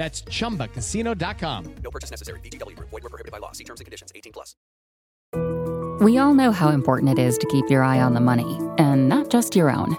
That's chumbacasino.com. No purchase necessary. VGW Group. Void were prohibited by law. See terms and conditions. 18 plus. We all know how important it is to keep your eye on the money, and not just your own.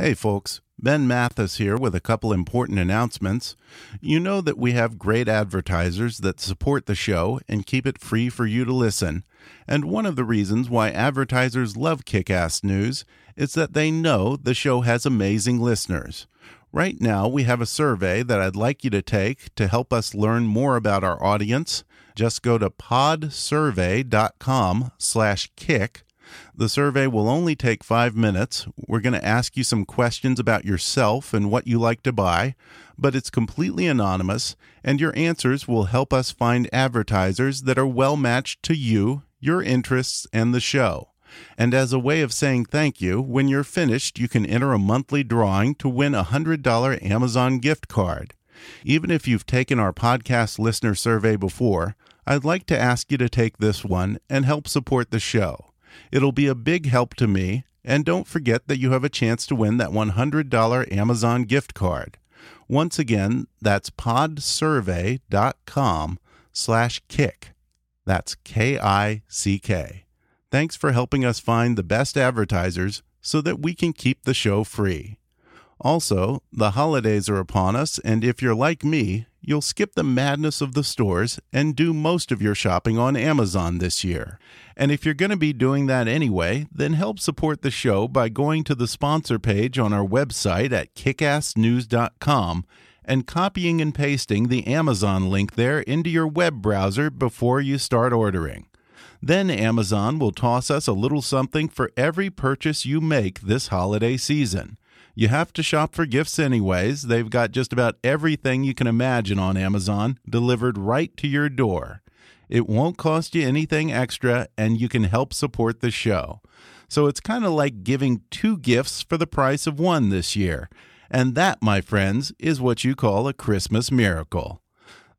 Hey, folks. Ben Mathis here with a couple important announcements. You know that we have great advertisers that support the show and keep it free for you to listen. And one of the reasons why advertisers love Kick Ass News is that they know the show has amazing listeners. Right now, we have a survey that I'd like you to take to help us learn more about our audience. Just go to podsurvey.com slash kick the survey will only take five minutes. We're going to ask you some questions about yourself and what you like to buy, but it's completely anonymous, and your answers will help us find advertisers that are well matched to you, your interests, and the show. And as a way of saying thank you, when you're finished, you can enter a monthly drawing to win a $100 Amazon gift card. Even if you've taken our podcast listener survey before, I'd like to ask you to take this one and help support the show. It'll be a big help to me, and don't forget that you have a chance to win that $100 Amazon gift card. Once again, that's podsurvey.com slash kick. That's K-I-C-K. Thanks for helping us find the best advertisers so that we can keep the show free. Also, the holidays are upon us, and if you're like me, you'll skip the madness of the stores and do most of your shopping on Amazon this year. And if you're going to be doing that anyway, then help support the show by going to the sponsor page on our website at kickassnews.com and copying and pasting the Amazon link there into your web browser before you start ordering. Then Amazon will toss us a little something for every purchase you make this holiday season. You have to shop for gifts anyways. They've got just about everything you can imagine on Amazon delivered right to your door. It won't cost you anything extra, and you can help support the show. So it's kind of like giving two gifts for the price of one this year. And that, my friends, is what you call a Christmas miracle.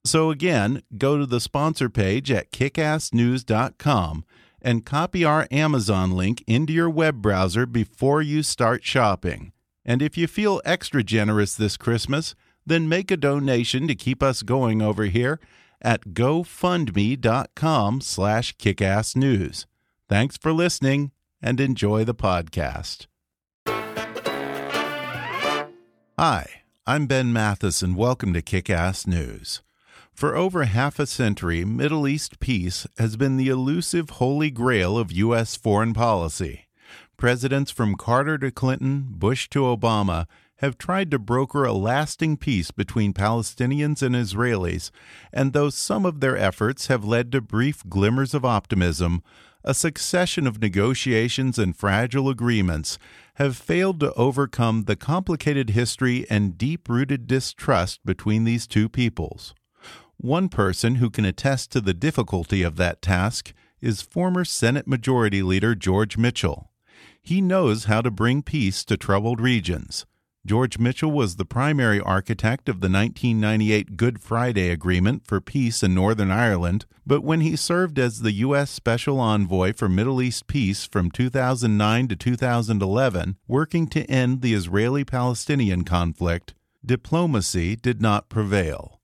So again, go to the sponsor page at kickassnews.com and copy our Amazon link into your web browser before you start shopping. And if you feel extra generous this Christmas, then make a donation to keep us going over here at gofundme.com slash kickassnews. Thanks for listening and enjoy the podcast. Hi, I'm Ben Mathis and welcome to Kick-Ass News. For over half a century, Middle East peace has been the elusive holy grail of U.S. foreign policy. Presidents from Carter to Clinton, Bush to Obama have tried to broker a lasting peace between Palestinians and Israelis, and though some of their efforts have led to brief glimmers of optimism, a succession of negotiations and fragile agreements have failed to overcome the complicated history and deep rooted distrust between these two peoples. One person who can attest to the difficulty of that task is former Senate Majority Leader George Mitchell. He knows how to bring peace to troubled regions. George Mitchell was the primary architect of the 1998 Good Friday Agreement for peace in Northern Ireland, but when he served as the U.S. Special Envoy for Middle East peace from 2009 to 2011, working to end the Israeli Palestinian conflict, diplomacy did not prevail.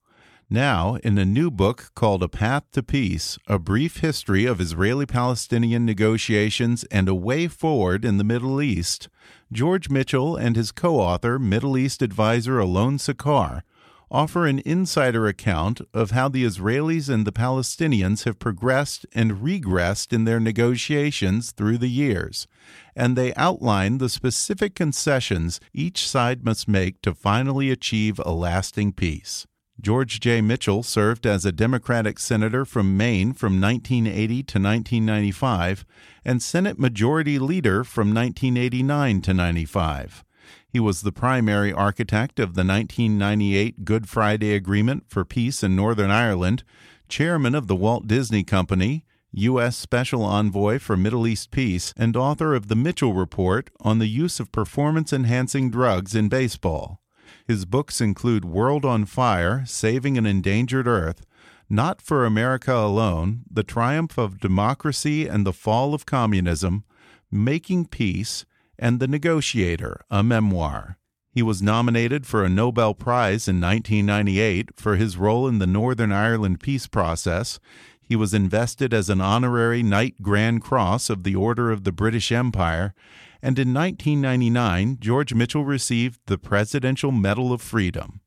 Now, in a new book called A Path to Peace A Brief History of Israeli Palestinian Negotiations and a Way Forward in the Middle East, George Mitchell and his co author, Middle East advisor Alon Sachar, offer an insider account of how the Israelis and the Palestinians have progressed and regressed in their negotiations through the years, and they outline the specific concessions each side must make to finally achieve a lasting peace. George J. Mitchell served as a Democratic senator from Maine from 1980 to 1995 and Senate Majority Leader from 1989 to 95. He was the primary architect of the 1998 Good Friday Agreement for Peace in Northern Ireland, chairman of the Walt Disney Company, U.S. Special Envoy for Middle East Peace, and author of the Mitchell Report on the use of performance enhancing drugs in baseball. His books include World on Fire Saving an Endangered Earth, Not for America Alone, The Triumph of Democracy and the Fall of Communism, Making Peace, and The Negotiator, a memoir. He was nominated for a Nobel Prize in 1998 for his role in the Northern Ireland peace process. He was invested as an honorary Knight Grand Cross of the Order of the British Empire and in 1999, George Mitchell received the Presidential Medal of Freedom.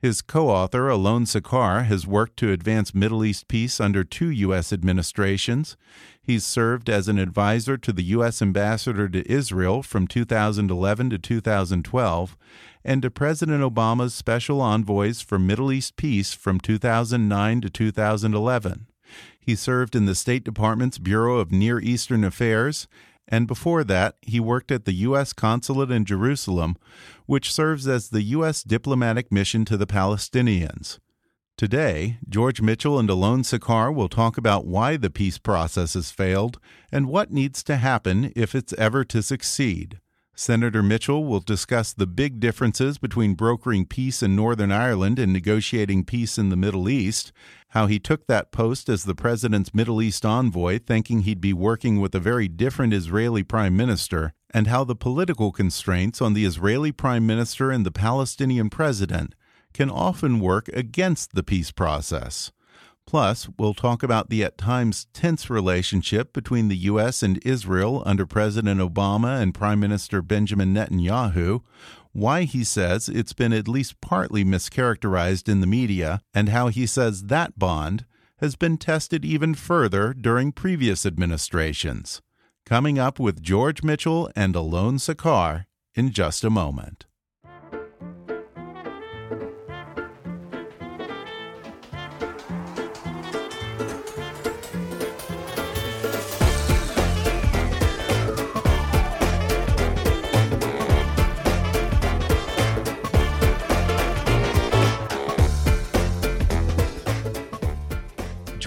His co author, Alon Sachar, has worked to advance Middle East peace under two U.S. administrations. He's served as an advisor to the U.S. ambassador to Israel from 2011 to 2012 and to President Obama's special envoys for Middle East peace from 2009 to 2011. He served in the State Department's Bureau of Near Eastern Affairs and before that, he worked at the U.S. Consulate in Jerusalem, which serves as the U.S. diplomatic mission to the Palestinians. Today, George Mitchell and Alon Sachar will talk about why the peace process has failed and what needs to happen if it's ever to succeed. Senator Mitchell will discuss the big differences between brokering peace in Northern Ireland and negotiating peace in the Middle East, how he took that post as the president's Middle East envoy, thinking he'd be working with a very different Israeli prime minister, and how the political constraints on the Israeli prime minister and the Palestinian president can often work against the peace process. Plus, we'll talk about the at times tense relationship between the U.S. and Israel under President Obama and Prime Minister Benjamin Netanyahu, why he says it's been at least partly mischaracterized in the media, and how he says that bond has been tested even further during previous administrations. Coming up with George Mitchell and Alon Sachar in just a moment.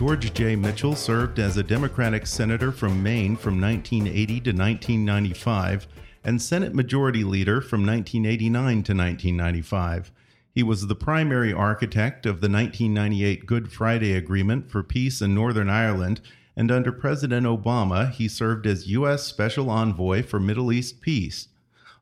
George J. Mitchell served as a Democratic senator from Maine from 1980 to 1995 and Senate Majority Leader from 1989 to 1995. He was the primary architect of the 1998 Good Friday Agreement for Peace in Northern Ireland, and under President Obama, he served as U.S. Special Envoy for Middle East Peace.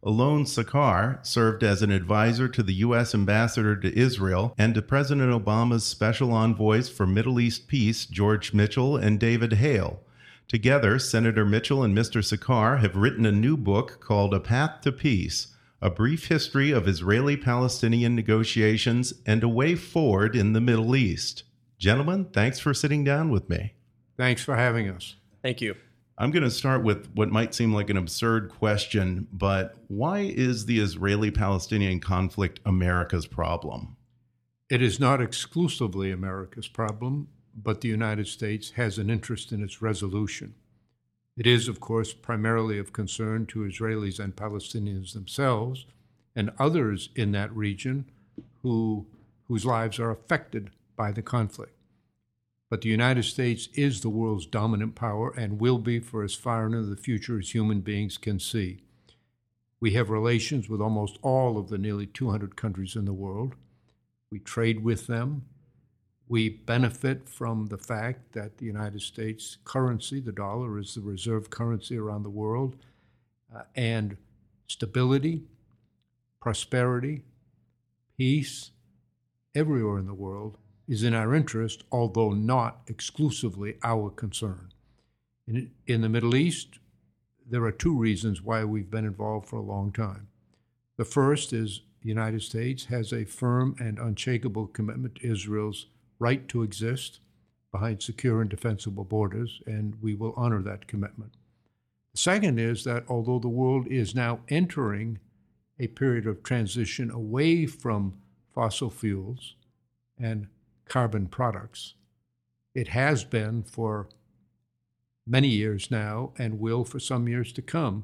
Alon Sachar served as an advisor to the U.S. ambassador to Israel and to President Obama's special envoys for Middle East peace, George Mitchell and David Hale. Together, Senator Mitchell and Mr. Sachar have written a new book called A Path to Peace A Brief History of Israeli Palestinian Negotiations and a Way Forward in the Middle East. Gentlemen, thanks for sitting down with me. Thanks for having us. Thank you. I'm going to start with what might seem like an absurd question, but why is the Israeli Palestinian conflict America's problem? It is not exclusively America's problem, but the United States has an interest in its resolution. It is, of course, primarily of concern to Israelis and Palestinians themselves and others in that region who, whose lives are affected by the conflict. But the United States is the world's dominant power and will be for as far into the future as human beings can see. We have relations with almost all of the nearly 200 countries in the world. We trade with them. We benefit from the fact that the United States currency, the dollar, is the reserve currency around the world, uh, and stability, prosperity, peace everywhere in the world is in our interest, although not exclusively our concern. In, in the Middle East, there are two reasons why we've been involved for a long time. The first is the United States has a firm and unshakable commitment to Israel's right to exist behind secure and defensible borders, and we will honor that commitment. The second is that although the world is now entering a period of transition away from fossil fuels and carbon products, it has been for many years now and will for some years to come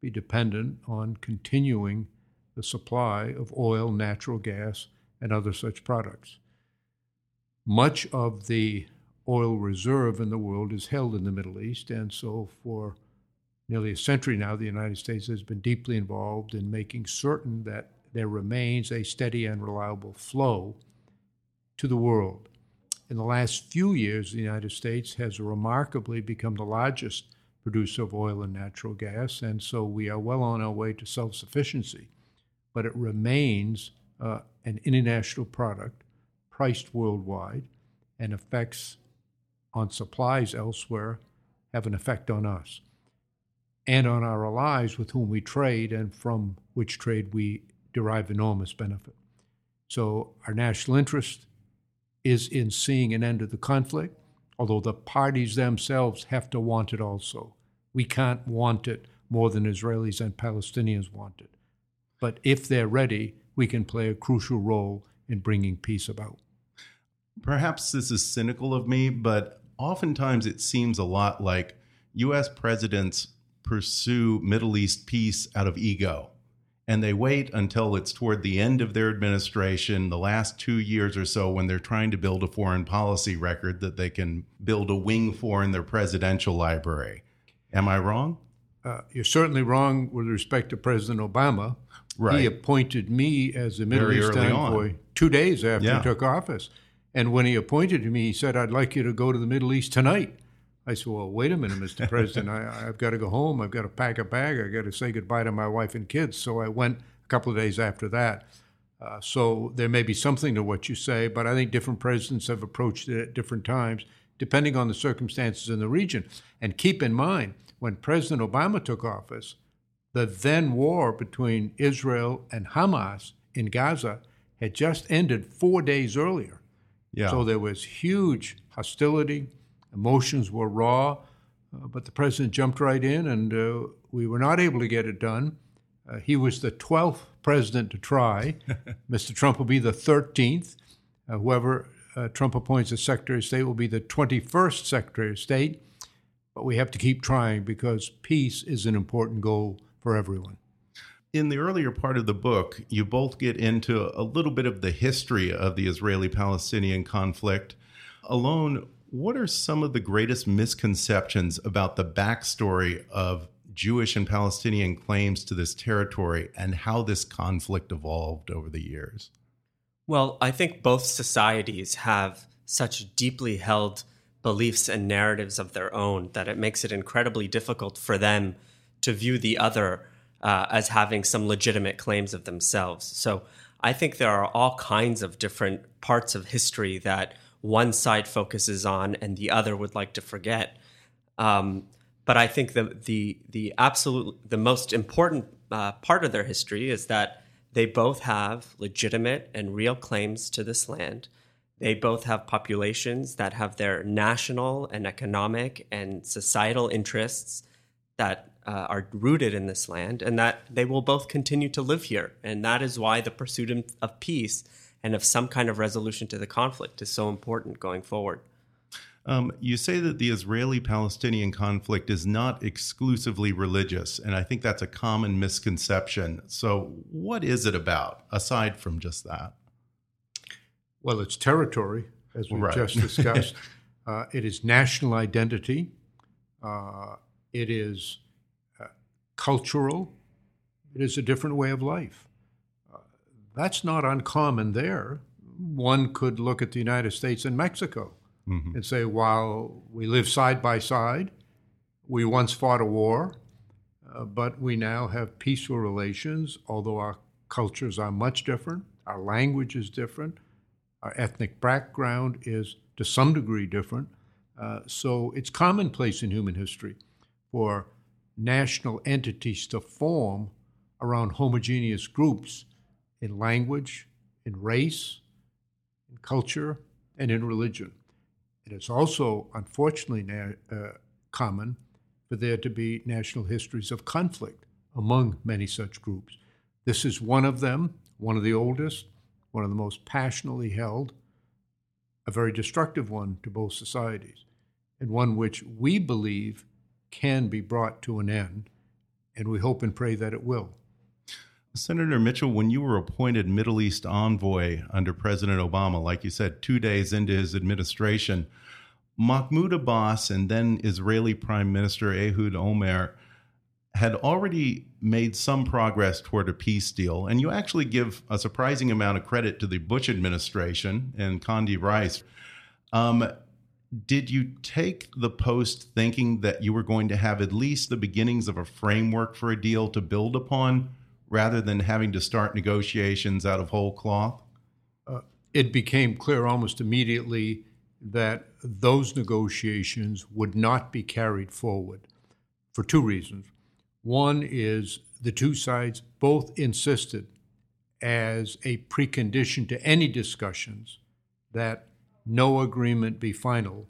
be dependent on continuing the supply of oil, natural gas, and other such products. Much of the oil reserve in the world is held in the Middle East, and so for nearly a century now, the United States has been deeply involved in making certain that there remains a steady and reliable flow to the world. In the last few years, the United States has remarkably become the largest producer of oil and natural gas, and so we are well on our way to self sufficiency. But it remains uh, an international product priced worldwide, and effects on supplies elsewhere have an effect on us and on our allies with whom we trade and from which trade we derive enormous benefit. So, our national interest is in seeing an end to the conflict, although the parties themselves have to want it also. We can't want it more than Israelis and Palestinians want it. But if they're ready, we can play a crucial role in bringing peace about. Perhaps this is cynical of me, but oftentimes it seems a lot like U.S. presidents pursue Middle East peace out of ego. And they wait until it's toward the end of their administration, the last two years or so, when they're trying to build a foreign policy record that they can build a wing for in their presidential library. Am I wrong? Uh, you're certainly wrong with respect to President Obama. Right. He appointed me as the Middle Very East envoy on. two days after Yeah. he took office. And when he appointed me, he said, I'd like you to go to the Middle East tonight. I said, Well, wait a minute, Mr. President. I, I've got to go home. I've got to pack a bag. I've got to say goodbye to my wife and kids. So I went a couple of days after that. Uh, so there may be something to what you say, but I think different presidents have approached it at different times, depending on the circumstances in the region. And keep in mind, when President Obama took office, the then war between Israel and Hamas in Gaza had just ended four days earlier. Yeah. So there was huge hostility, emotions were raw, uh, but the president jumped right in, and uh, we were not able to get it done. Uh, he was the 12th president to try. Mr. Trump will be the 13th. Uh, whoever uh, Trump appoints as Secretary of State will be the 21st Secretary of State. But we have to keep trying because peace is an important goal for everyone. in the earlier part of the book, you both get into a little bit of the history of the Israeli Palestinian conflict. Alon, what are some of the greatest misconceptions about the backstory of Jewish and Palestinian claims to this territory and how this conflict evolved over the years? Well, I think both societies have such deeply held beliefs and narratives of their own that it makes it incredibly difficult for them to view the other uh, as having some legitimate claims of themselves. So I think there are all kinds of different parts of history that one side focuses on and the other would like to forget. Um, but I think the the the absolute the most important uh, part of their history is that they both have legitimate and real claims to this land. They both have populations that have their national and economic and societal interests that uh, are rooted in this land, and that they will both continue to live here. And that is why the pursuit of- of peace and of some kind of resolution to the conflict is so important going forward. Um, you say that the Israeli Palestinian conflict is not exclusively religious, and I think that's a common misconception. So, what is it about, aside from just that? Well, it's territory, as we've Right. just discussed. uh, it is national identity. Uh, it is uh, cultural. It is a different way of life. That's not uncommon there. One could look at the United States and Mexico and say, while we live side by side, we once fought a war, uh, but we now have peaceful relations, although our cultures are much different, our language is different, our ethnic background is to some degree different. Uh, so it's commonplace in human history for national entities to form around homogeneous groups in language, in race, in culture, and in religion. It is also, unfortunately, na- uh, common for there to be national histories of conflict among many such groups. This is one of them, one of the oldest, one of the most passionately held, a very destructive one to both societies, and one which we believe can be brought to an end, and we hope and pray that it will. Senator Mitchell, when you were appointed Middle East envoy under President Obama, like you said, two days into his administration, Mahmoud Abbas and then Israeli Prime Minister Ehud Olmert had already made some progress toward a peace deal. And you actually give a surprising amount of credit to the Bush administration and Condi Rice. Um, did you take the post thinking that you were going to have at least the beginnings of a framework for a deal to build upon rather than having to start negotiations out of whole cloth? Uh, it became clear almost immediately that those negotiations would not be carried forward for two reasons. One is the two sides both insisted, as a precondition to any discussions, that no agreement be final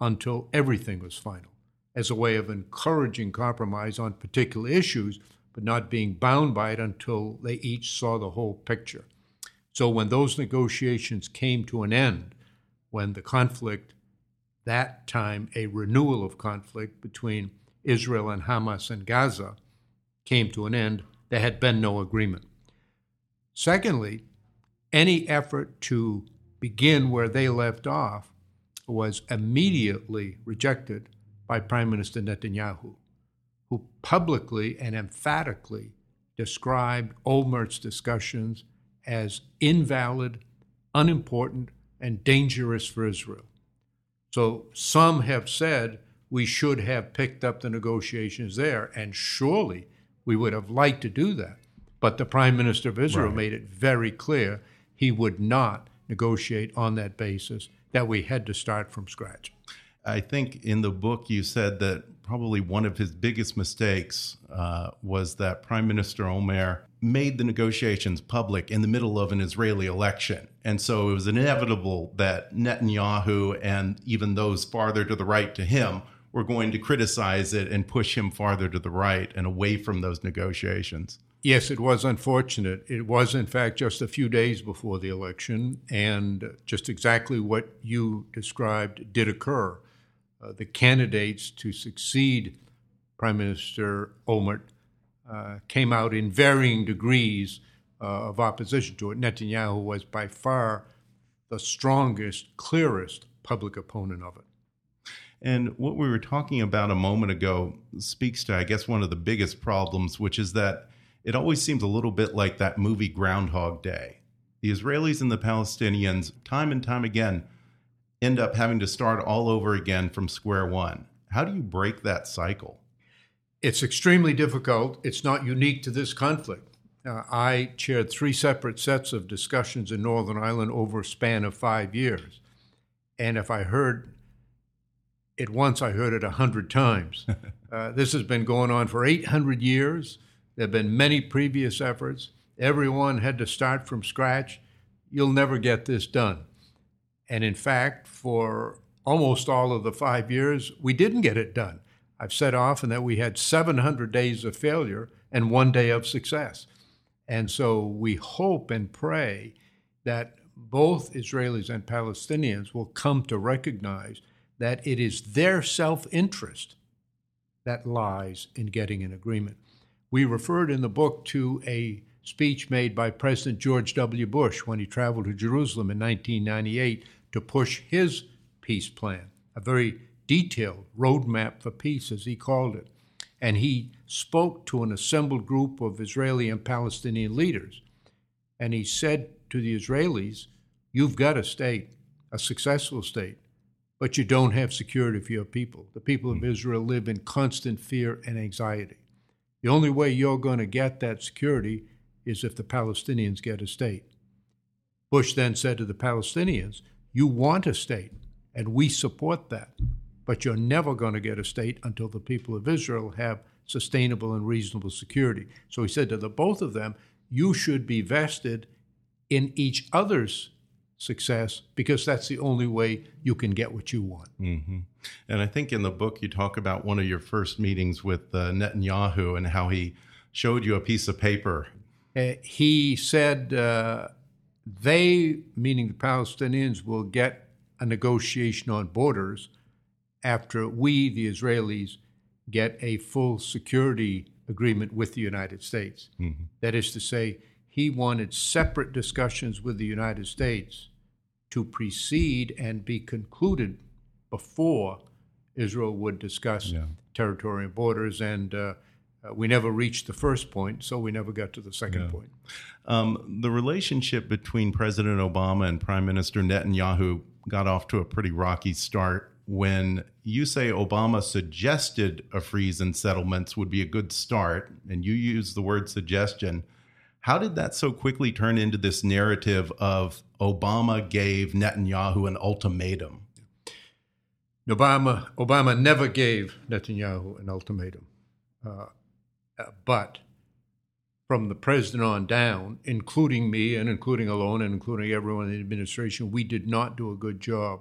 until everything was final, as a way of encouraging compromise on particular issues, but not being bound by it until they each saw the whole picture. So when those negotiations came to an end, when the conflict, that time a renewal of conflict between Israel and Hamas and Gaza came to an end, there had been no agreement. Secondly, any effort to begin where they left off was immediately rejected by Prime Minister Netanyahu, who publicly and emphatically described Olmert's discussions as invalid, unimportant, and dangerous for Israel. So some have said we should have picked up the negotiations there, and surely we would have liked to do that. But the Prime Minister of Israel right. made it very clear he would not negotiate on that basis, that we had to start from scratch. I think in the book you said that probably one of his biggest mistakes uh, was that Prime Minister Olmert made the negotiations public in the middle of an Israeli election. And so it was inevitable that Netanyahu and even those farther to the right to him were going to criticize it and push him farther to the right and away from those negotiations. Yes, it was unfortunate. It was, in fact, just a few days before the election, and just exactly what you described did occur. Uh, the candidates to succeed Prime Minister Olmert uh, came out in varying degrees uh, of opposition to it. Netanyahu was by far the strongest, clearest public opponent of it. And what we were talking about a moment ago speaks to, I guess, one of the biggest problems, which is that it always seems a little bit like that movie Groundhog Day. The Israelis and the Palestinians, time and time again, end up having to start all over again from square one. How do you break that cycle? It's extremely difficult. It's not unique to this conflict. Uh, I chaired three separate sets of discussions in Northern Ireland over a span of five years. And if I heard it once, I heard it a hundred times. uh, this has been going on for 800 years. There have been many previous efforts. Everyone had to start from scratch. You'll never get this done. And in fact, for almost all of the five years, we didn't get it done. I've said often that we had 700 days of failure and one day of success. And so we hope and pray that both Israelis and Palestinians will come to recognize that it is their self interest that lies in getting an agreement. We referred in the book to a speech made by President George W. Bush when he traveled to Jerusalem in 1998 to push his peace plan, a very detailed roadmap for peace, as he called it. And he spoke to an assembled group of Israeli and Palestinian leaders. And he said to the Israelis, You've got a state, a successful state but you don't have security for your people. The people of hmm. Israel live in constant fear and anxiety. The only way you're going to get that security is if the Palestinians get a state. Bush then said to the Palestinians, You want a state, and we support that, but you're never going to get a state until the people of Israel have sustainable and reasonable security. So he said to the both of them, You should be vested in each other's success because that's the only way you can get what you want. Mm-hmm. And I think in the book you talk about one of your first meetings with uh, Netanyahu and how he showed you a piece of paper. Uh, he said uh, they, meaning the Palestinians, will get a negotiation on borders after we, the Israelis, get a full security agreement with the United States. Mm-hmm. That is to say, he wanted separate discussions with the United States to precede and be concluded before Israel would discuss yeah. territory and borders. And uh, uh, we never reached the first point, so we never got to the second yeah. point. Um, the relationship between President Obama and Prime Minister Netanyahu got off to a pretty rocky start when you say Obama suggested a freeze in settlements would be a good start, and you use the word suggestion. How did that so quickly turn into this narrative of Obama gave Netanyahu an ultimatum? Obama, Obama never gave Netanyahu an ultimatum. Uh, uh, but from the president on down, including me and including Alon and including everyone in the administration, we did not do a good job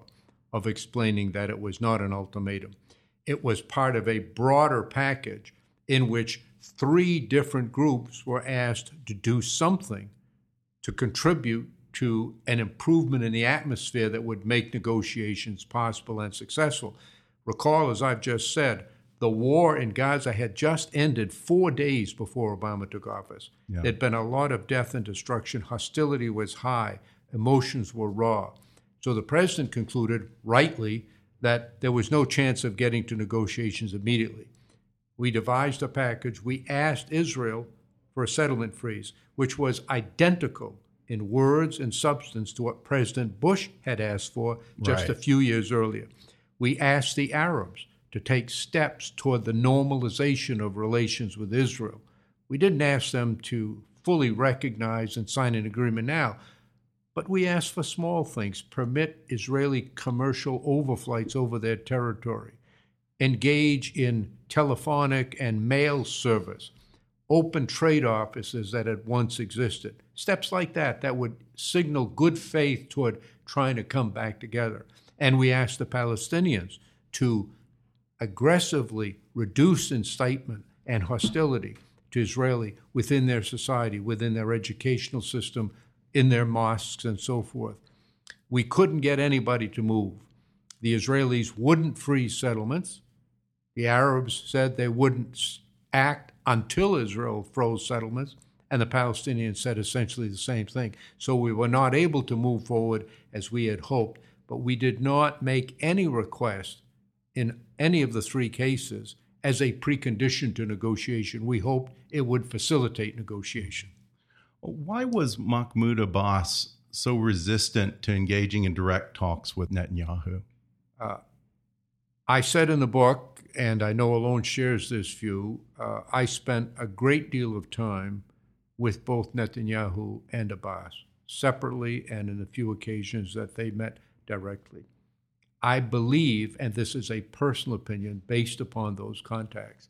of explaining that it was not an ultimatum. It was part of a broader package in which three different groups were asked to do something to contribute to an improvement in the atmosphere that would make negotiations possible and successful. Recall, as I've just said, the war in Gaza had just ended four days before Obama took office. Yeah. There'd been a lot of death and destruction. Hostility was high. Emotions were raw. So the president concluded, rightly, that there was no chance of getting to negotiations immediately. We devised a package. We asked Israel for a settlement freeze, which was identical in words and substance to what President Bush had asked for just right. a few years earlier. We asked the Arabs to take steps toward the normalization of relations with Israel. We didn't ask them to fully recognize and sign an agreement now, but we asked for small things permit Israeli commercial overflights over their territory, engage in telephonic and mail service, open trade offices that had once existed. Steps like that that would signal good faith toward trying to come back together. And we asked the Palestinians to aggressively reduce incitement and hostility to Israeli within their society, within their educational system, in their mosques, and so forth. We couldn't get anybody to move. The Israelis wouldn't freeze settlements. The Arabs said they wouldn't act until Israel froze settlements, and the Palestinians said essentially the same thing. So we were not able to move forward as we had hoped, but we did not make any request in any of the three cases as a precondition to negotiation. We hoped it would facilitate negotiation. Why was Mahmoud Abbas so resistant to engaging in direct talks with Netanyahu? Uh, I said in the book, and I know Alon shares this view, uh, I spent a great deal of time with both Netanyahu and Abbas, separately and in the few occasions that they met directly. I believe, and this is a personal opinion based upon those contacts,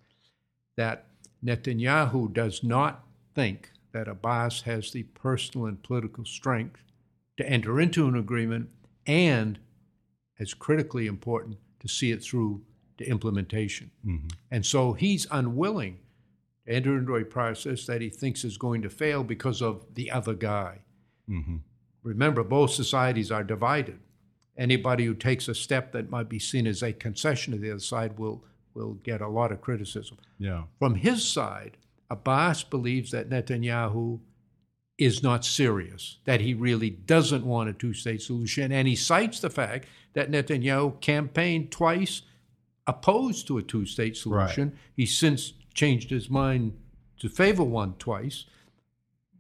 that Netanyahu does not think that Abbas has the personal and political strength to enter into an agreement and, as critically important, to see it through to implementation. Mm-hmm. And so he's unwilling to enter into a process that he thinks is going to fail because of the other guy. Mm-hmm. Remember, both societies are divided anybody who takes a step that might be seen as a concession to the other side will will get a lot of criticism. Yeah. From his side, Abbas believes that Netanyahu is not serious, that he really doesn't want a two-state solution, and he cites the fact that Netanyahu campaigned twice opposed to a two-state solution. Right. He's since changed his mind to favor one twice,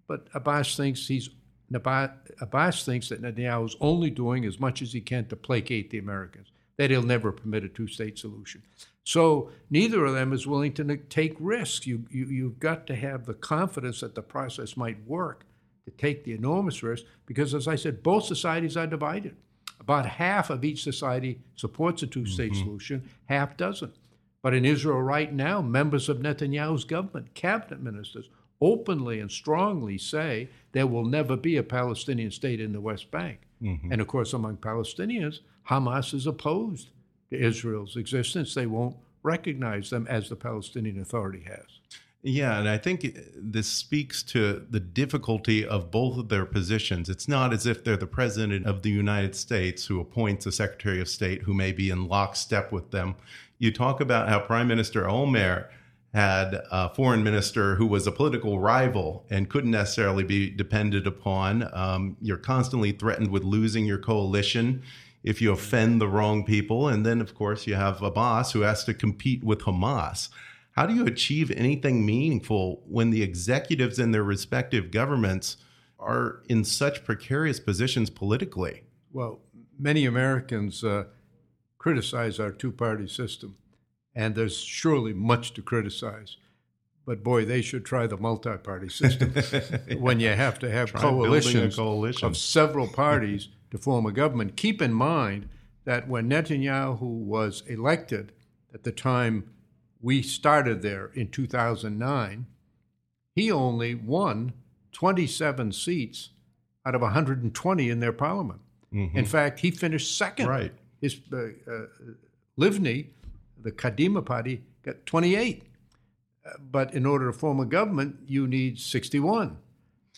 but Abbas thinks he's Abbas thinks that Netanyahu is only doing as much as he can to placate the Americans, that he'll never permit a two state solution. So neither of them is willing to take risks. You, you, you've got to have the confidence that the process might work to take the enormous risk because, as I said, both societies are divided. About half of each society supports a two state mm-hmm. solution, half doesn't. But in Israel right now, members of Netanyahu's government, cabinet ministers, openly and strongly say there will never be a Palestinian state in the West Bank. Mm-hmm. And of course, among Palestinians, Hamas is opposed to Israel's existence. They won't recognize them as the Palestinian Authority has. Yeah, and I think this speaks to the difficulty of both of their positions. It's not as if they're the president of the United States who appoints a secretary of state who may be in lockstep with them. You talk about how Prime Minister Olmert had a foreign minister who was a political rival and couldn't necessarily be depended upon. Um, you're constantly threatened with losing your coalition if you offend the wrong people. And then, of course, you have Abbas who has to compete with Hamas. How do you achieve anything meaningful when the executives in their respective governments are in such precarious positions politically? Well, many Americans uh, criticize our two party system, and there's surely much to criticize. But boy, they should try the multi party system when you have to have coalitions coalition. of several parties to form a government. Keep in mind that when Netanyahu was elected, at the time we started there in 2009, he only won 27 seats out of 120 in their parliament. Mm-hmm. In fact, he finished second. Right. His uh, uh, Livni, the Kadima party, got 28. Uh, but in order to form a government, you need 61.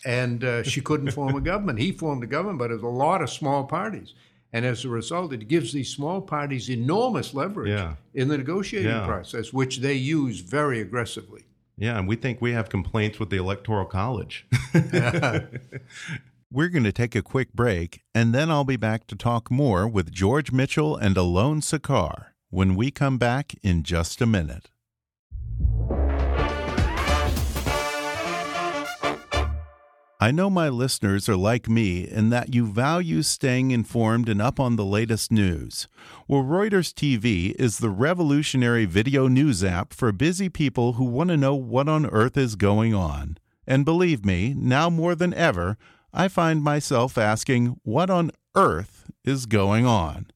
And uh, she couldn't form a government. He formed a government, but it was a lot of small parties. And as a result, it gives these small parties enormous leverage yeah. in the negotiating yeah. process, which they use very aggressively. Yeah, and we think we have complaints with the Electoral College. We're going to take a quick break, and then I'll be back to talk more with George Mitchell and Alon Sachar when we come back in just a minute. I know my listeners are like me in that you value staying informed and up on the latest news. Well, Reuters TV is the revolutionary video news app for busy people who want to know what on earth is going on. And believe me, now more than ever, I find myself asking, what on earth is going on?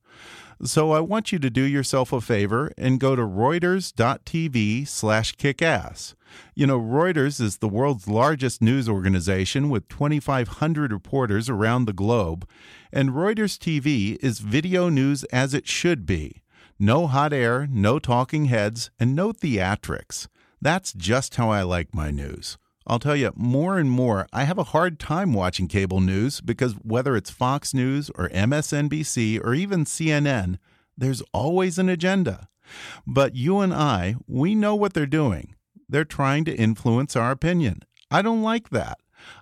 So I want you to do yourself a favor and go to Reuters.tv slash kickass. You know, Reuters is the world's largest news organization with 2500 reporters around the globe, and Reuters TV is video news as it should be. No hot air, no talking heads, and no theatrics. That's just how I like my news. I'll tell you, more and more, I have a hard time watching cable news because whether it's Fox News or MSNBC or even CNN, there's always an agenda. But you and I, we know what they're doing. They're trying to influence our opinion. I don't like that.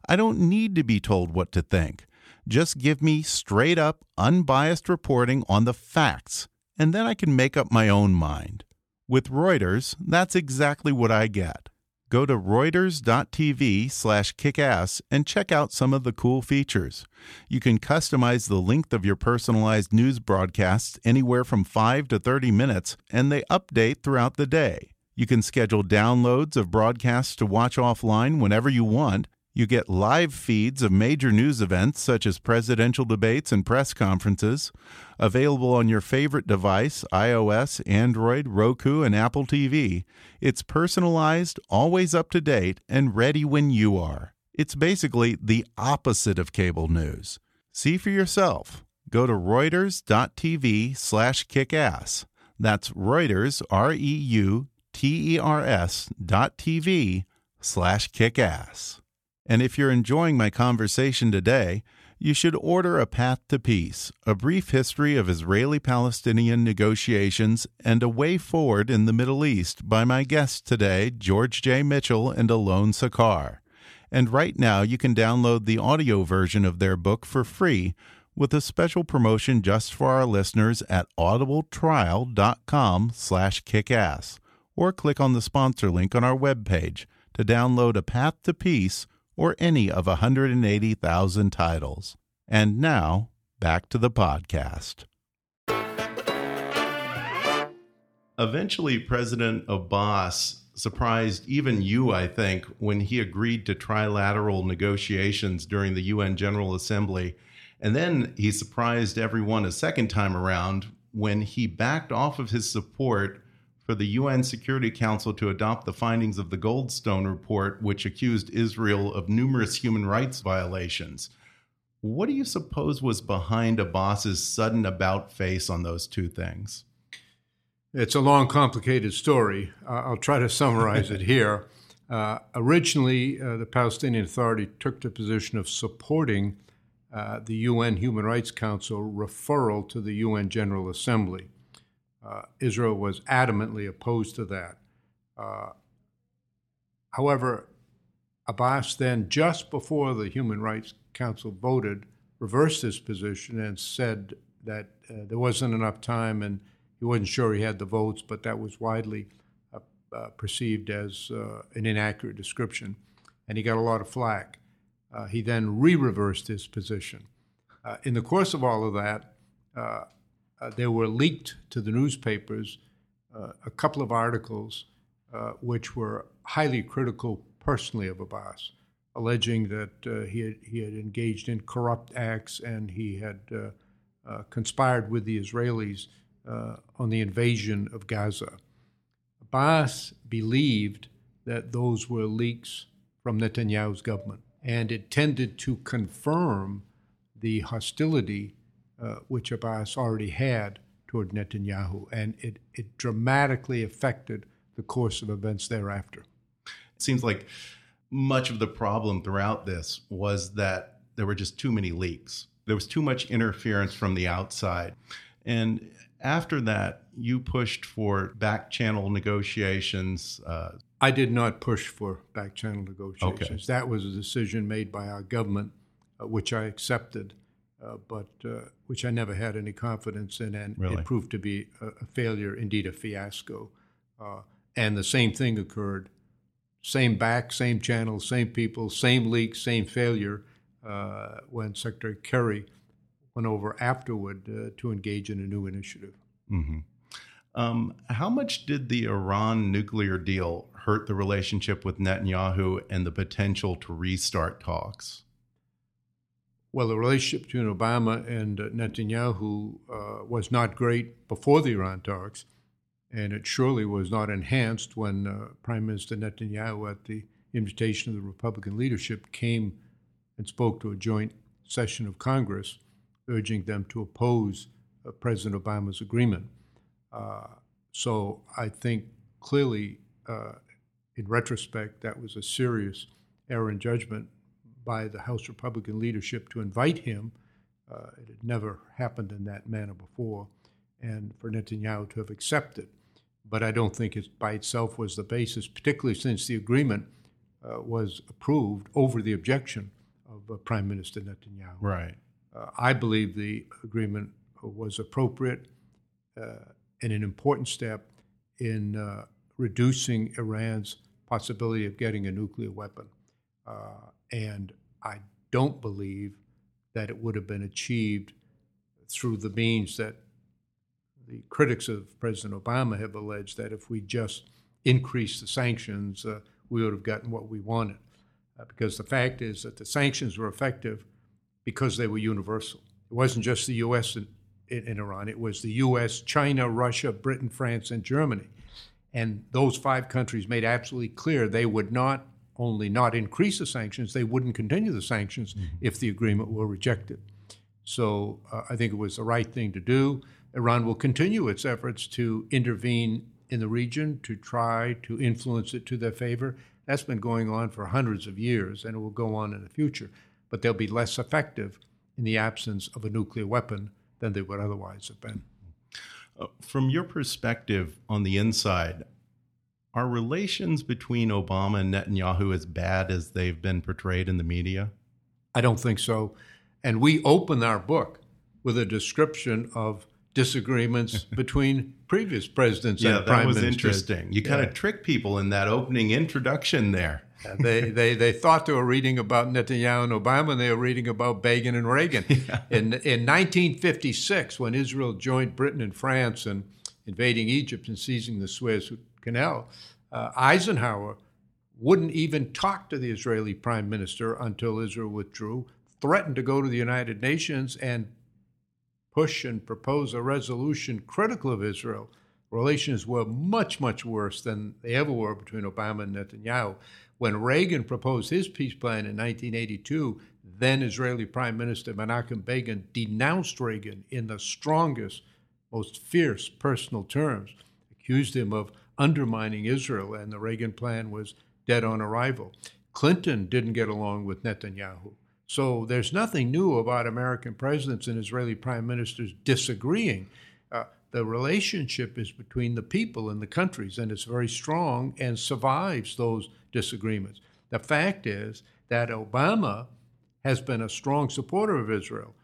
I don't need to be told what to think. Just give me straight up, unbiased reporting on the facts, and then I can make up my own mind. With Reuters, that's exactly what I get. Go to reuters.tv slash kickass and check out some of the cool features. You can customize the length of your personalized news broadcasts anywhere from 5 to 30 minutes, and they update throughout the day. You can schedule downloads of broadcasts to watch offline whenever you want, you get live feeds of major news events such as presidential debates and press conferences, available on your favorite device iOS, Android, Roku, and Apple TV. It's personalized, always up to date, and ready when you are. It's basically the opposite of cable news. See for yourself. Go to reuters.tv slash kickass. That's Reuters, R E U T E R S dot TV slash kickass. And if you're enjoying my conversation today, you should order A Path to Peace, a brief history of Israeli Palestinian negotiations and a way forward in the Middle East by my guests today, George J. Mitchell and Alon Sachar. And right now you can download the audio version of their book for free with a special promotion just for our listeners at audibletrial.com slash kickass or click on the sponsor link on our webpage to download A Path to Peace or any of 180,000 titles. And now, back to the podcast. Eventually, President Abbas surprised even you, I think, when he agreed to trilateral negotiations during the UN General Assembly. And then he surprised everyone a second time around when he backed off of his support for the UN Security Council to adopt the findings of the Goldstone report, which accused Israel of numerous human rights violations. What do you suppose was behind Abbas's sudden about face on those two things? It's a long, complicated story. Uh, I'll try to summarize it here. Uh, originally, uh, the Palestinian Authority took the position of supporting uh, the UN Human Rights Council referral to the UN General Assembly. Uh, Israel was adamantly opposed to that. Uh, however, Abbas then, just before the Human Rights Council voted, reversed his position and said that uh, there wasn't enough time and he wasn't sure he had the votes, but that was widely uh, uh, perceived as an inaccurate description. And he got a lot of flack. He then re reversed his position. In the course of all of that, uh, uh there were leaked to the newspapers uh, a couple of articles uh, which were highly critical personally of Abbas, alleging that he, had, he had engaged in corrupt acts and he had conspired with the Israelis on the invasion of Gaza. Abbas believed that those were leaks from Netanyahu's government and it tended to confirm the hostility uh, which Abbas already had toward Netanyahu, and it, it dramatically affected the course of events thereafter. It seems like much of the problem throughout this was that there were just too many leaks. There was too much interference from the outside. And after that, you pushed for back channel negotiations, uh, I did not push for back channel negotiations. Okay. That was a decision made by our government, uh, which I accepted, uh, but uh, which I never had any confidence in, and really? it proved to be a, a failure, indeed a fiasco. Uh, and the same thing occurred same back, same channel, same people, same leak, same failure uh, when Secretary Kerry went over afterward uh, to engage in a new initiative. Mm-hmm. Um, how much did the Iran nuclear deal hurt the relationship with Netanyahu and the potential to restart talks? Well, the relationship between Obama and uh, Netanyahu uh, was not great before the Iran talks, and it surely was not enhanced when uh, Prime Minister Netanyahu, at the invitation of the Republican leadership, came and spoke to a joint session of Congress, urging them to oppose uh, President Obama's agreement. Uh, so I think clearly, uh, in retrospect, that was a serious error in judgment by the House Republican leadership to invite him. Uh, it had never happened in that manner before, and for Netanyahu to have accepted. But I don't think it by itself was the basis, particularly since the agreement uh, was approved over the objection of uh, Prime Minister Netanyahu. Right. Uh, I believe the agreement was appropriate and an important step in uh, reducing Iran's possibility of getting a nuclear weapon. And I don't believe that it would have been achieved through the means that the critics of President Obama have alleged that if we just increased the sanctions, uh, we would have gotten what we wanted. Uh, because the fact is that the sanctions were effective because they were universal. It wasn't just the U.S. and in, in Iran. It was the U.S., China, Russia, Britain, France, and Germany. And those five countries made absolutely clear they would not only not increase the sanctions, they wouldn't continue the sanctions mm-hmm. if the agreement were rejected. So uh, I think it was the right thing to do. Iran will continue its efforts to intervene in the region to try to influence it to their favor. That's been going on for hundreds of years, and it will go on in the future. But they'll be less effective in the absence of a nuclear weapon than they would otherwise have been. Uh, from your perspective on the inside, are relations between Obama and Netanyahu as bad as they've been portrayed in the media? I don't think so. And we open our book with a description of disagreements between previous presidents yeah, and prime ministers. that was interesting. You kind of trick people in that opening introduction there they, they, they thought they were reading about Netanyahu and Obama, and they were reading about Begin and Reagan. Yeah. In, in 1956, when Israel joined Britain and France in invading Egypt and seizing the Suez Canal, uh, Eisenhower wouldn't even talk to the Israeli prime minister until Israel withdrew, threatened to go to the United Nations and push and propose a resolution critical of Israel relations were much, much worse than they ever were between Obama and Netanyahu. When Reagan proposed his peace plan in 1982, then Israeli Prime Minister Menachem Begin denounced Reagan in the strongest, most fierce personal terms, accused him of undermining Israel, and the Reagan plan was dead on arrival. Clinton didn't get along with Netanyahu. So there's nothing new about American presidents and Israeli prime ministers disagreeing. Uh, the relationship is between the people and the countries, and it's very strong and survives those disagreements. The fact is that Obama has been a strong supporter of Israel.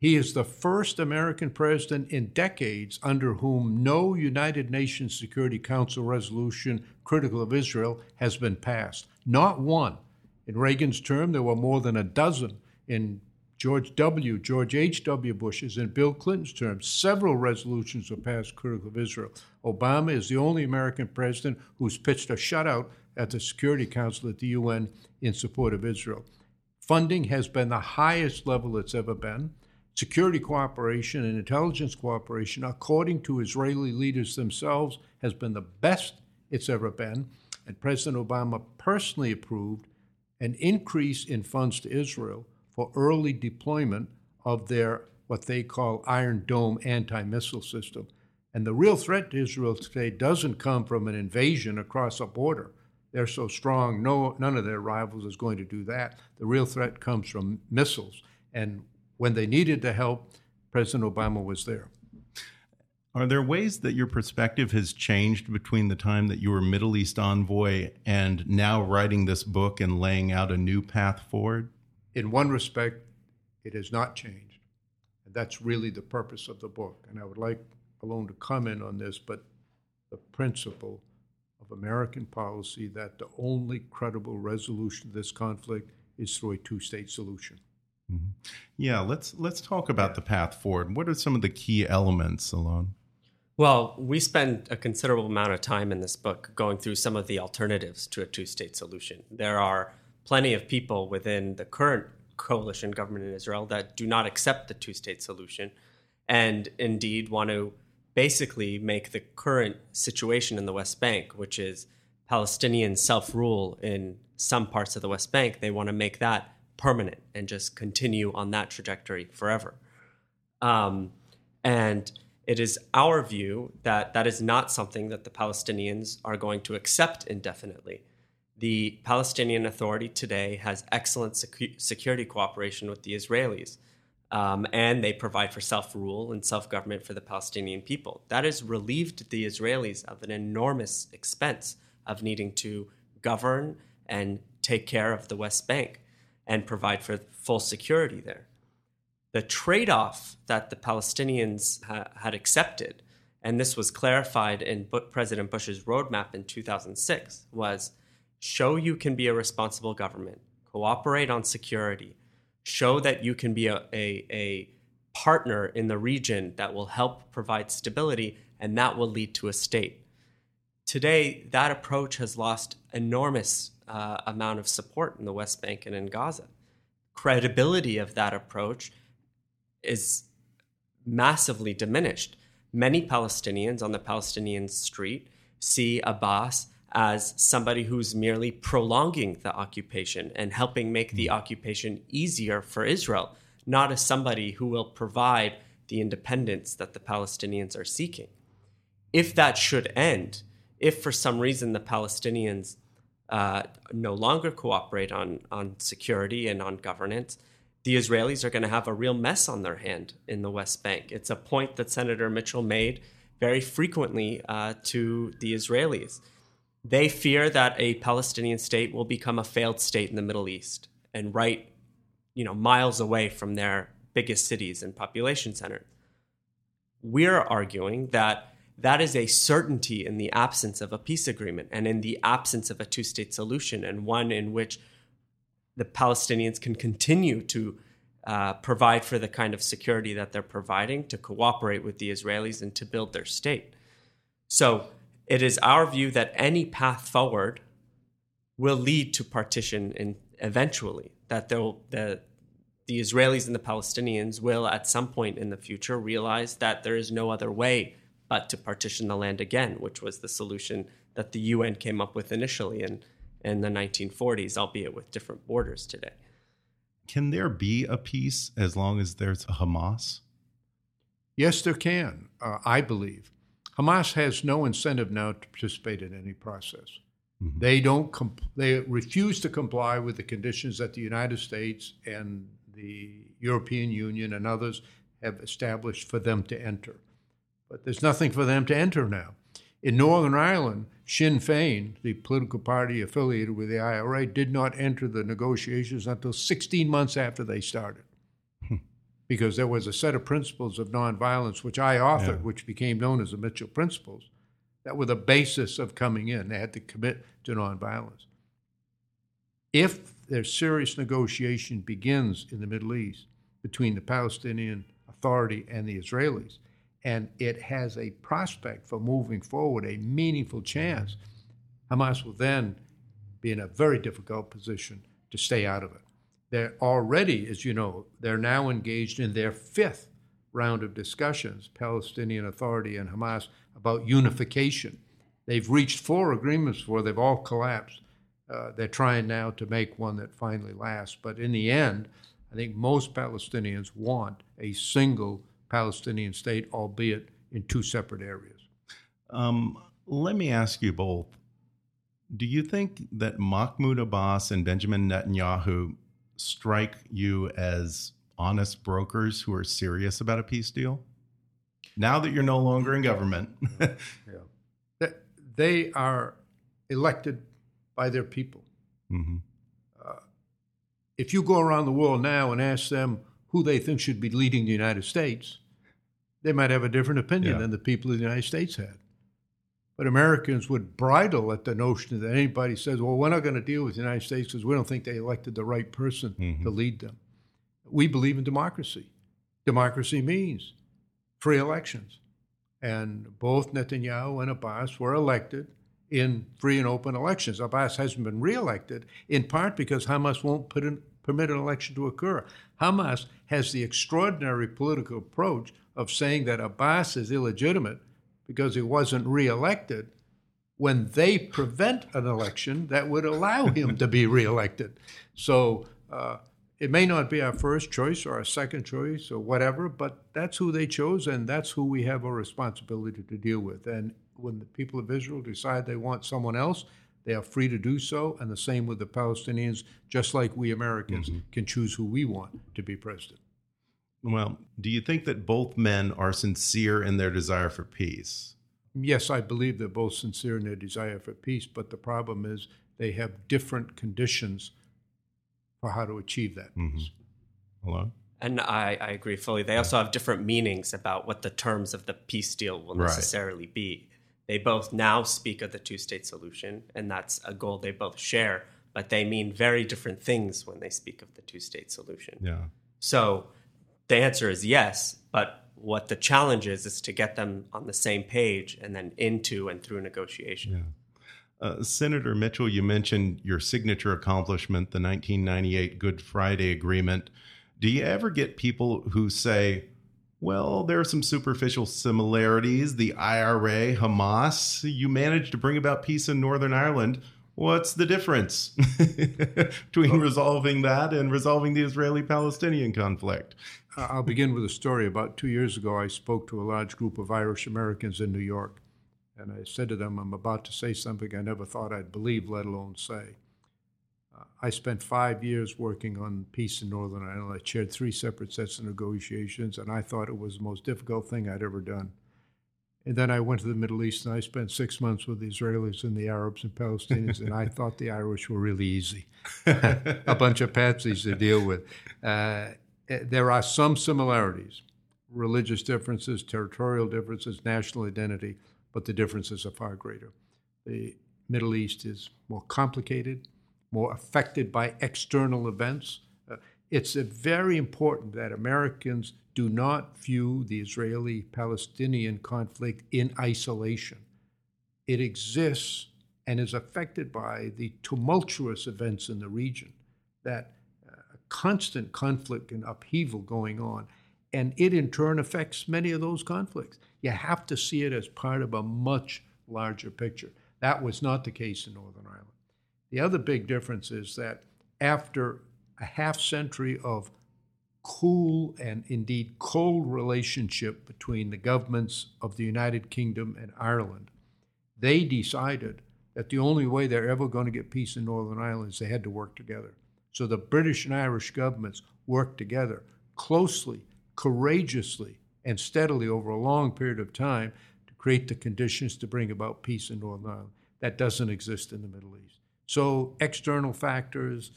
He is the first American president in decades under whom no United Nations Security Council resolution critical of Israel has been passed. Not one. In Reagan's term, there were more than a dozen. In George W., George H.W. Bush's, and Bill Clinton's term, several resolutions were passed critical of Israel. Obama is the only American president who's pitched a shutout at the Security Council at the UN in support of Israel. Funding has been the highest level it's ever been. Security cooperation and intelligence cooperation, according to Israeli leaders themselves, has been the best it's ever been. And President Obama personally approved an increase in funds to Israel for early deployment of their what they call Iron Dome anti missile system. And the real threat to Israel today doesn't come from an invasion across a border. They're so strong, no, none of their rivals is going to do that. The real threat comes from missiles. And when they needed the help, President Obama was there. Are there ways that your perspective has changed between the time that you were Middle East envoy and now writing this book and laying out a new path forward? In one respect, it has not changed. And that's really the purpose of the book. And I would like Alon to comment on this, but the principle of American policy that the only credible resolution to this conflict is through a two state solution. Mm -hmm. Yeah, let's let's talk about the path forward. What are some of the key elements, Alon? Well, we spend a considerable amount of time in this book going through some of the alternatives to a two state solution. There are plenty of people within the current coalition government in Israel that do not accept the two state solution and indeed want to basically make the current situation in the West Bank, which is Palestinian self rule in some parts of the West Bank, they want to make that permanent and just continue on that trajectory forever. Um, and it is our view that that is not something that the Palestinians are going to accept indefinitely. The Palestinian Authority today has excellent secu- security cooperation with the Israelis, um, and they provide for self rule and self government for the Palestinian people. That has relieved the Israelis of an enormous expense of needing to govern and take care of the West Bank and provide for full security there the trade off that the Palestinians ha- had accepted, and this was clarified in B- President Bush's roadmap in 2006, was show you can be a responsible government, cooperate on security, show that you can be a, a, a partner in the region that will help provide stability, and that will lead to a state. Today, that approach has lost enormous uh, amount of support in the West Bank and in Gaza. Credibility of that approach is massively diminished. Many Palestinians on the Palestinian street see Abbas as somebody who's merely prolonging the occupation and helping make the occupation easier for Israel, not as somebody who will provide the independence that the Palestinians are seeking. If that should end, if for some reason the Palestinians uh, no longer cooperate on, on security and on governance, the Israelis are going to have a real mess on their hand in the West Bank. It's a point that Senator Mitchell made very frequently uh, to the Israelis. They fear that a Palestinian state will become a failed state in the Middle East and right, you know, miles away from their biggest cities and population center. We're arguing that that is a certainty in the absence of a peace agreement and in the absence of a two state solution, and one in which the Palestinians can continue to uh, provide for the kind of security that they're providing, to cooperate with the Israelis, and to build their state. So it is our view that any path forward will lead to partition in, eventually, that the, the Israelis and the Palestinians will, at some point in the future, realize that there is no other way but to partition the land again, which was the solution that the UN came up with initially in, in the 1940s, albeit with different borders today. Can there be a peace as long as there's a Hamas? Yes, there can, uh, I believe. Hamas has no incentive now to participate in any process. Mm-hmm. They don't. Comp- they refuse to comply with the conditions that the United States and the European Union and others have established for them to enter. But there's nothing for them to enter now. In Northern Ireland, Sinn Féin, the political party affiliated with the IRA, did not enter the negotiations until 16 months after they started. Hmm. Because there was a set of principles of nonviolence, which I authored, yeah. which became known as the Mitchell Principles, that were the basis of coming in. They had to commit to nonviolence. If there's serious negotiation begins in the Middle East between the Palestinian Authority and the Israelis, and it has a prospect for moving forward, a meaningful chance, Hamas will then be in a very difficult position to stay out of it. They're already, as you know, they're now engaged in their fifth round of discussions, Palestinian Authority and Hamas, about unification. They've reached four agreements for, they've all collapsed. Uh, they're trying now to make one that finally lasts. But in the end, I think most Palestinians want a single Palestinian state, albeit in two separate areas. Um, let me ask you both do you think that Mahmoud Abbas and Benjamin Netanyahu strike you as honest brokers who are serious about a peace deal? Now that you're no longer in government. yeah. They are elected by their people. Mm-hmm. Uh, if you go around the world now and ask them who they think should be leading the United States, they might have a different opinion yeah. than the people of the United States had. But Americans would bridle at the notion that anybody says, well, we're not going to deal with the United States because we don't think they elected the right person mm-hmm. to lead them. We believe in democracy. Democracy means free elections. And both Netanyahu and Abbas were elected in free and open elections. Abbas hasn't been reelected, in part because Hamas won't in, permit an election to occur. Hamas has the extraordinary political approach of saying that Abbas is illegitimate because he wasn't reelected when they prevent an election that would allow him to be reelected. So uh, it may not be our first choice or our second choice or whatever, but that's who they chose, and that's who we have a responsibility to deal with. And when the people of Israel decide they want someone else, they are free to do so, and the same with the Palestinians, just like we Americans mm-hmm. can choose who we want to be president. Well, do you think that both men are sincere in their desire for peace? Yes, I believe they're both sincere in their desire for peace, but the problem is they have different conditions for how to achieve that mm-hmm. peace. Hello? And I, I, agree fully. They also have different meanings about what the terms of the peace deal will necessarily right. be. They both now speak of the two state solution, and that's a goal they both share, but they mean very different things when they speak of the two state solution. Yeah. So the answer is yes, but what the challenge is is to get them on the same page and then into and through negotiation. Yeah. Uh, Senator Mitchell, you mentioned your signature accomplishment, the 1998 Good Friday Agreement. Do you ever get people who say, well, there are some superficial similarities. The IRA, Hamas, you managed to bring about peace in Northern Ireland. What's the difference between resolving that and resolving the Israeli Palestinian conflict? I'll begin with a story. About two years ago, I spoke to a large group of Irish Americans in New York. And I said to them, I'm about to say something I never thought I'd believe, let alone say. Uh, I spent five years working on peace in Northern Ireland. I chaired three separate sets of negotiations, and I thought it was the most difficult thing I'd ever done. And then I went to the Middle East and I spent six months with the Israelis and the Arabs and Palestinians, and I thought the Irish were really easy. a bunch of patsies to deal with. Uh, there are some similarities religious differences, territorial differences, national identity, but the differences are far greater. The Middle East is more complicated, more affected by external events. Uh, it's very important that Americans do not view the Israeli Palestinian conflict in isolation. It exists and is affected by the tumultuous events in the region that constant conflict and upheaval going on. and it in turn affects many of those conflicts. You have to see it as part of a much larger picture. That was not the case in Northern Ireland. The other big difference is that after a half century of cool and indeed cold relationship between the governments of the United Kingdom and Ireland, they decided that the only way they're ever going to get peace in Northern Ireland is they had to work together. So the British and Irish governments worked together closely, courageously, and steadily over a long period of time to create the conditions to bring about peace in Northern Ireland. That doesn't exist in the Middle East. So external factors,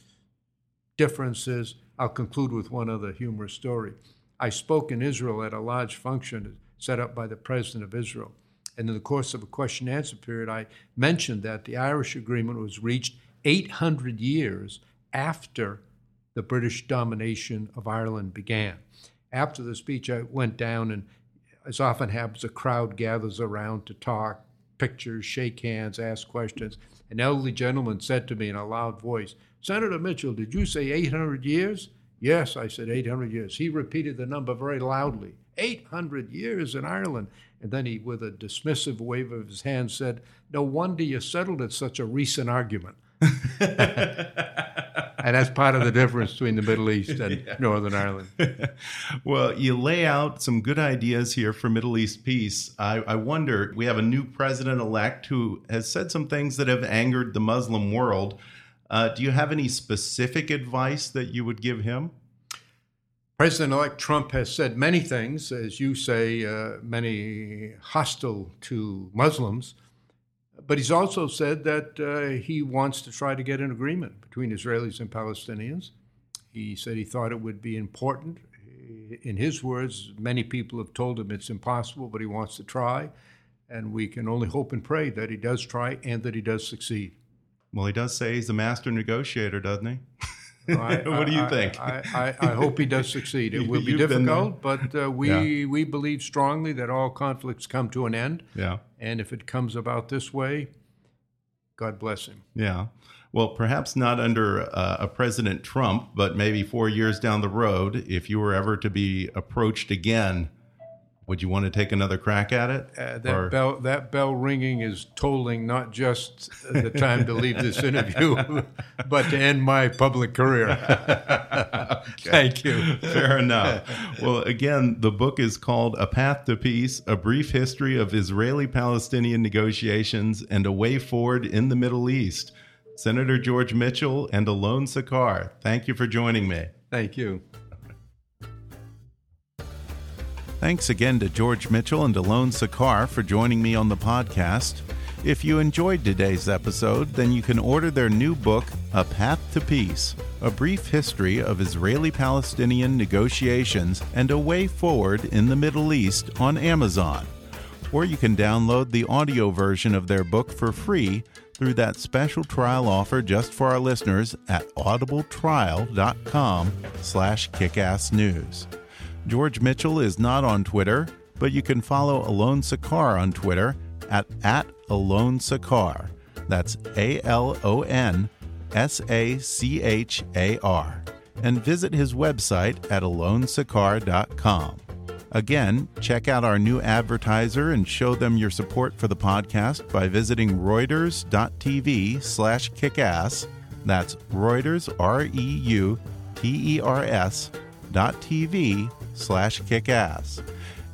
differences. I'll conclude with one other humorous story. I spoke in Israel at a large function set up by the President of Israel. And in the course of a question and answer period, I mentioned that the Irish agreement was reached 800 years after the British domination of Ireland began. After the speech, I went down, and as often happens, a crowd gathers around to talk, pictures, shake hands, ask questions. An elderly gentleman said to me in a loud voice, Senator Mitchell, did you say 800 years? Yes, I said 800 years. He repeated the number very loudly 800 years in Ireland. And then he, with a dismissive wave of his hand, said, No wonder you settled it such a recent argument. and that's part of the difference between the Middle East and yeah. Northern Ireland. well, you lay out some good ideas here for Middle East peace. I, I wonder, we have a new president elect who has said some things that have angered the Muslim world. Uh, do you have any specific advice that you would give him? President elect Trump has said many things, as you say, uh, many hostile to Muslims. But he's also said that uh, he wants to try to get an agreement between Israelis and Palestinians. He said he thought it would be important. In his words, many people have told him it's impossible, but he wants to try. And we can only hope and pray that he does try and that he does succeed. Well, he does say he's a master negotiator, doesn't he? I, what do you I, think? I, I, hope he does succeed. It will be difficult, but uh, we yeah. we believe strongly that all conflicts come to an end. Yeah. And if it comes about this way, God bless him. Yeah. Well, perhaps not under uh, a President Trump, but maybe four years down the road, if you were ever to be approached again would you want to take another crack at it? Uh, that or? bell that bell ringing is tolling not just the time to leave this interview, but to end my public career. okay. Thank you. Fair enough. Well, again, the book is called A Path to Peace: A Brief History of Israeli-Palestinian Negotiations and a Way Forward in the Middle East. Senator George Mitchell and Alon Sachar, thank you for joining me. Thank you. Thanks again to George Mitchell and Alon Sachar for joining me on the podcast. If you enjoyed today's episode, then you can order their new book, A Path to Peace A Brief History of Israeli Palestinian Negotiations and a Way Forward in the Middle East on Amazon. Or you can download the audio version of their book for free through that special trial offer just for our listeners at audibletrial.com slash kickassnews. George Mitchell is not on Twitter, but you can follow Alon Sachar on Twitter at, at Alon Sachar. That's A L O N S A C H A R. And visit his website at alonsachar.com. Again, check out our new advertiser and show them your support for the podcast by visiting reuters.tv slash kickass. That's Reuters, R-E-U-T-E-R-S dot TV slash kickass.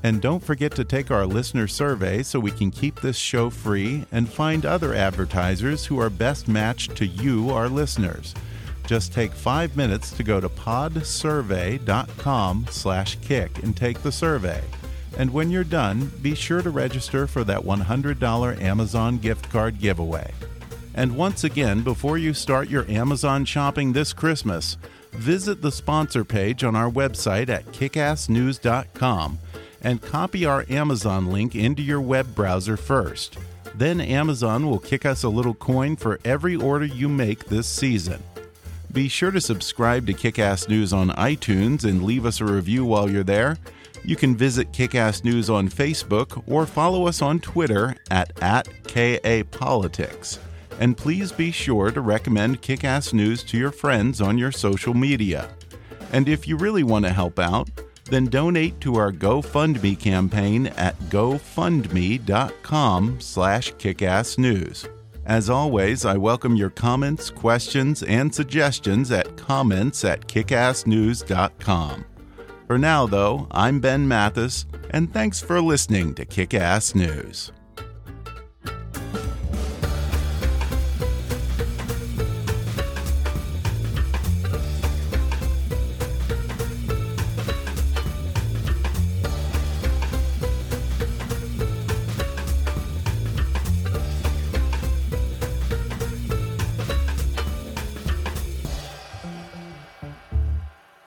And don't forget to take our listener survey so we can keep this show free and find other advertisers who are best matched to you, our listeners. Just take five minutes to go to podsurvey.com slash kick and take the survey. And when you're done, be sure to register for that $100 Amazon gift card giveaway. And once again, before you start your Amazon shopping this Christmas, visit the sponsor page on our website at kickassnews.com and copy our Amazon link into your web browser first. Then Amazon will kick us a little coin for every order you make this season. Be sure to subscribe to Kickass News on iTunes and leave us a review while you're there. You can visit Kickass News on Facebook or follow us on Twitter at, at KAPolitics and please be sure to recommend Kick Ass News to your friends on your social media. And if you really want to help out, then donate to our GoFundMe campaign at gofundme.com slash kickassnews. As always, I welcome your comments, questions, and suggestions at comments at kickassnews.com. For now, though, I'm Ben Mathis, and thanks for listening to Kick Ass News.